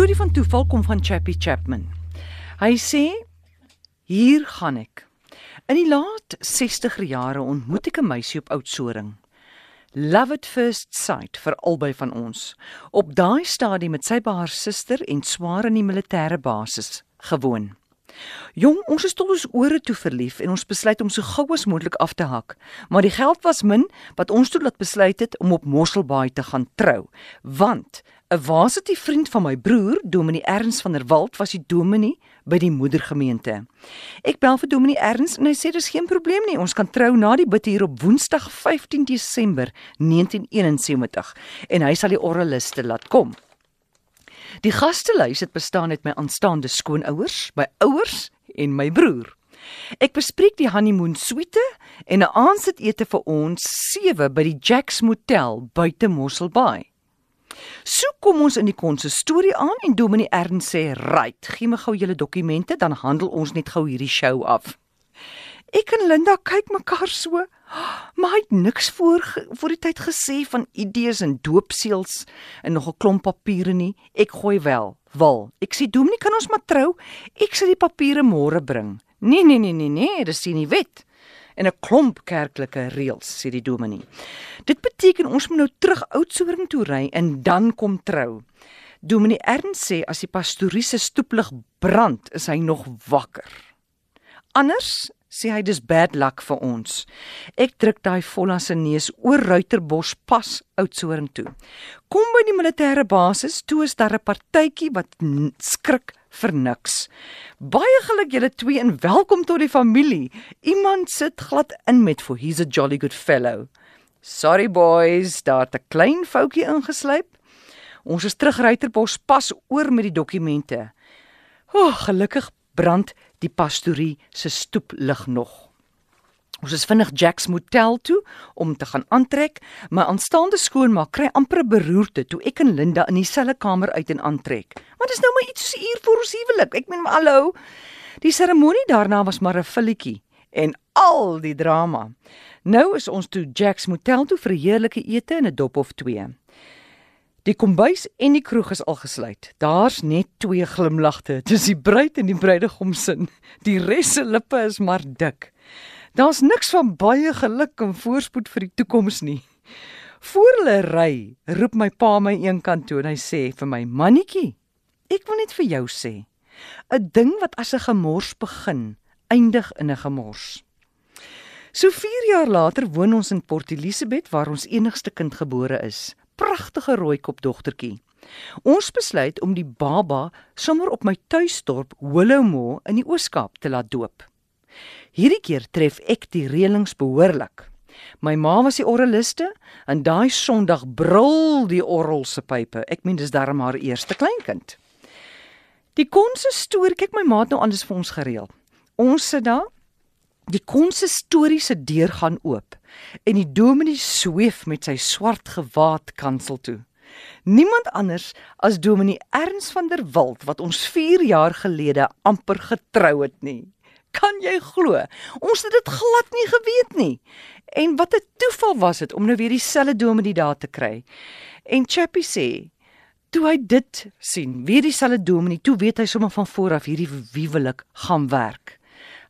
storie van toeval kom van Chappie Chapman. Hy sê: "Hier gaan ek. In die laat 60er jare ontmoet ek 'n meisie op Oudtshoorn. Love at first sight vir albei van ons. Op daai stadium met sy by haar suster en swaar in die militêre basis gewoon. Jong, ons is tot ons ore toe verlief en ons besluit om so gou as moontlik af te hak. Maar die geld was min wat ons toe laat besluit het om op Mosselbaai te gaan trou. Want 'n waasitie vriend van my broer, Dominee Erns van der Walt, was die dominee by die moedergemeente. Ek bel vir Dominee Erns en hy sê dis geen probleem nie. Ons kan trou na die bid hier op Woensdag 15 Desember 1971 en hy sal die orreliste laat kom. Die gastelys het bestaan uit my aanstaande skoonouers, my ouers en my broer. Ek bespreek die honeymoon suite en 'n aandete vir ons sewe by die Jacks Motel buite Mosselbaai. So kom ons in die konsistorie aan en Dominee Ernst sê: "Right, gee my gou julle dokumente, dan handel ons net gou hierdie show af." Ek en Linda kyk mekaar so, maar hy het niks voor voor die tyd gesê van idees en doopseels en nog 'n klomp papiere nie. Ek gooi wel, wil. Ek sê Dominee, kan ons maar trou? Ek sal die papiere môre bring. Nee, nee, nee, nee, nee, dis nie wet en 'n klomp kerklike reëls sê die dominee. Dit beteken ons moet nou terug Oudtshoorn toe ry en dan kom trou. Dominee Ernst sê as die pastorie se stoeplig brand, is hy nog wakker. Anders sê hy dis bad luck vir ons. Ek druk daai volla se neus oor Ruiterbos pas Oudtshoorn toe. Kom by die militêre basis, toe is daar 'n partytjie wat skrik vir niks. Baie geluk julle twee en welkom tot die familie. Iemand sit glad in met for he's a jolly good fellow. Sorry boys, daar 'n klein foutjie ingeslyp. Ons is terug Ruiterbos pas oor met die dokumente. O, oh, gelukkig brand die pastorie se stoeplig nog. Ons is vinnig Jacks motel toe om te gaan aantrek, maar aanstaande skoonmaak kry amper 'n beroerte toe ek en Linda in dieselfde kamer uit en aantrek. Maar dis nou maar iets so 'n uur voor ons huwelik. Ek meen, hallo. Die seremonie daarna was maar 'n filletjie en al die drama. Nou is ons toe Jacks motel toe vir 'n heerlike ete en 'n dop of twee. Die kombuis en die kroeg is al gesluit. Daar's net twee glimlagte. Dis die bruid en die bruidegom sin. Die res se lippe is maar dik. Daar's niks van baie geluk en voorspoed vir die toekoms nie. Voor hulle ry, roep my pa my eenkant toe en hy sê vir my: "Mannetjie, ek wil net vir jou sê, 'n ding wat as 'n gemors begin, eindig in 'n gemors." So 4 jaar later woon ons in Port Elizabeth waar ons enigste kind gebore is pragtige rooikop dogtertjie. Ons besluit om die baba sommer op my tuisdorp Willowmore in die Ooskaap te laat doop. Hierdie keer tref ek die reëlings behoorlik. My ma was die orreliste en daai Sondag brul die orrel se pype. Ek meen dis darm haar eerste kleinkind. Die konsistorie, kyk my ma het nou alles vir ons gereël. Ons sit daar. Die konsistorie se deur gaan oop en die dominee sweef met sy swart gewaad kansel toe. Niemand anders as dominee Erns van der Walt wat ons 4 jaar gelede amper getrou het nie. Kan jy glo? Ons het dit glad nie geweet nie. En wat 'n toeval was dit om nou weer dieselfde dominee daar te kry. En Chappie sê, toe hy dit sien, weer dieselfde dominee, toe weet hy sommer van voor af hierdie wiewelik gaan werk.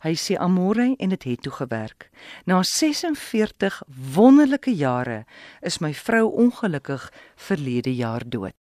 Hy sê amore en dit het toe gewerk. Na 46 wonderlike jare is my vrou ongelukkig verlede jaar dood.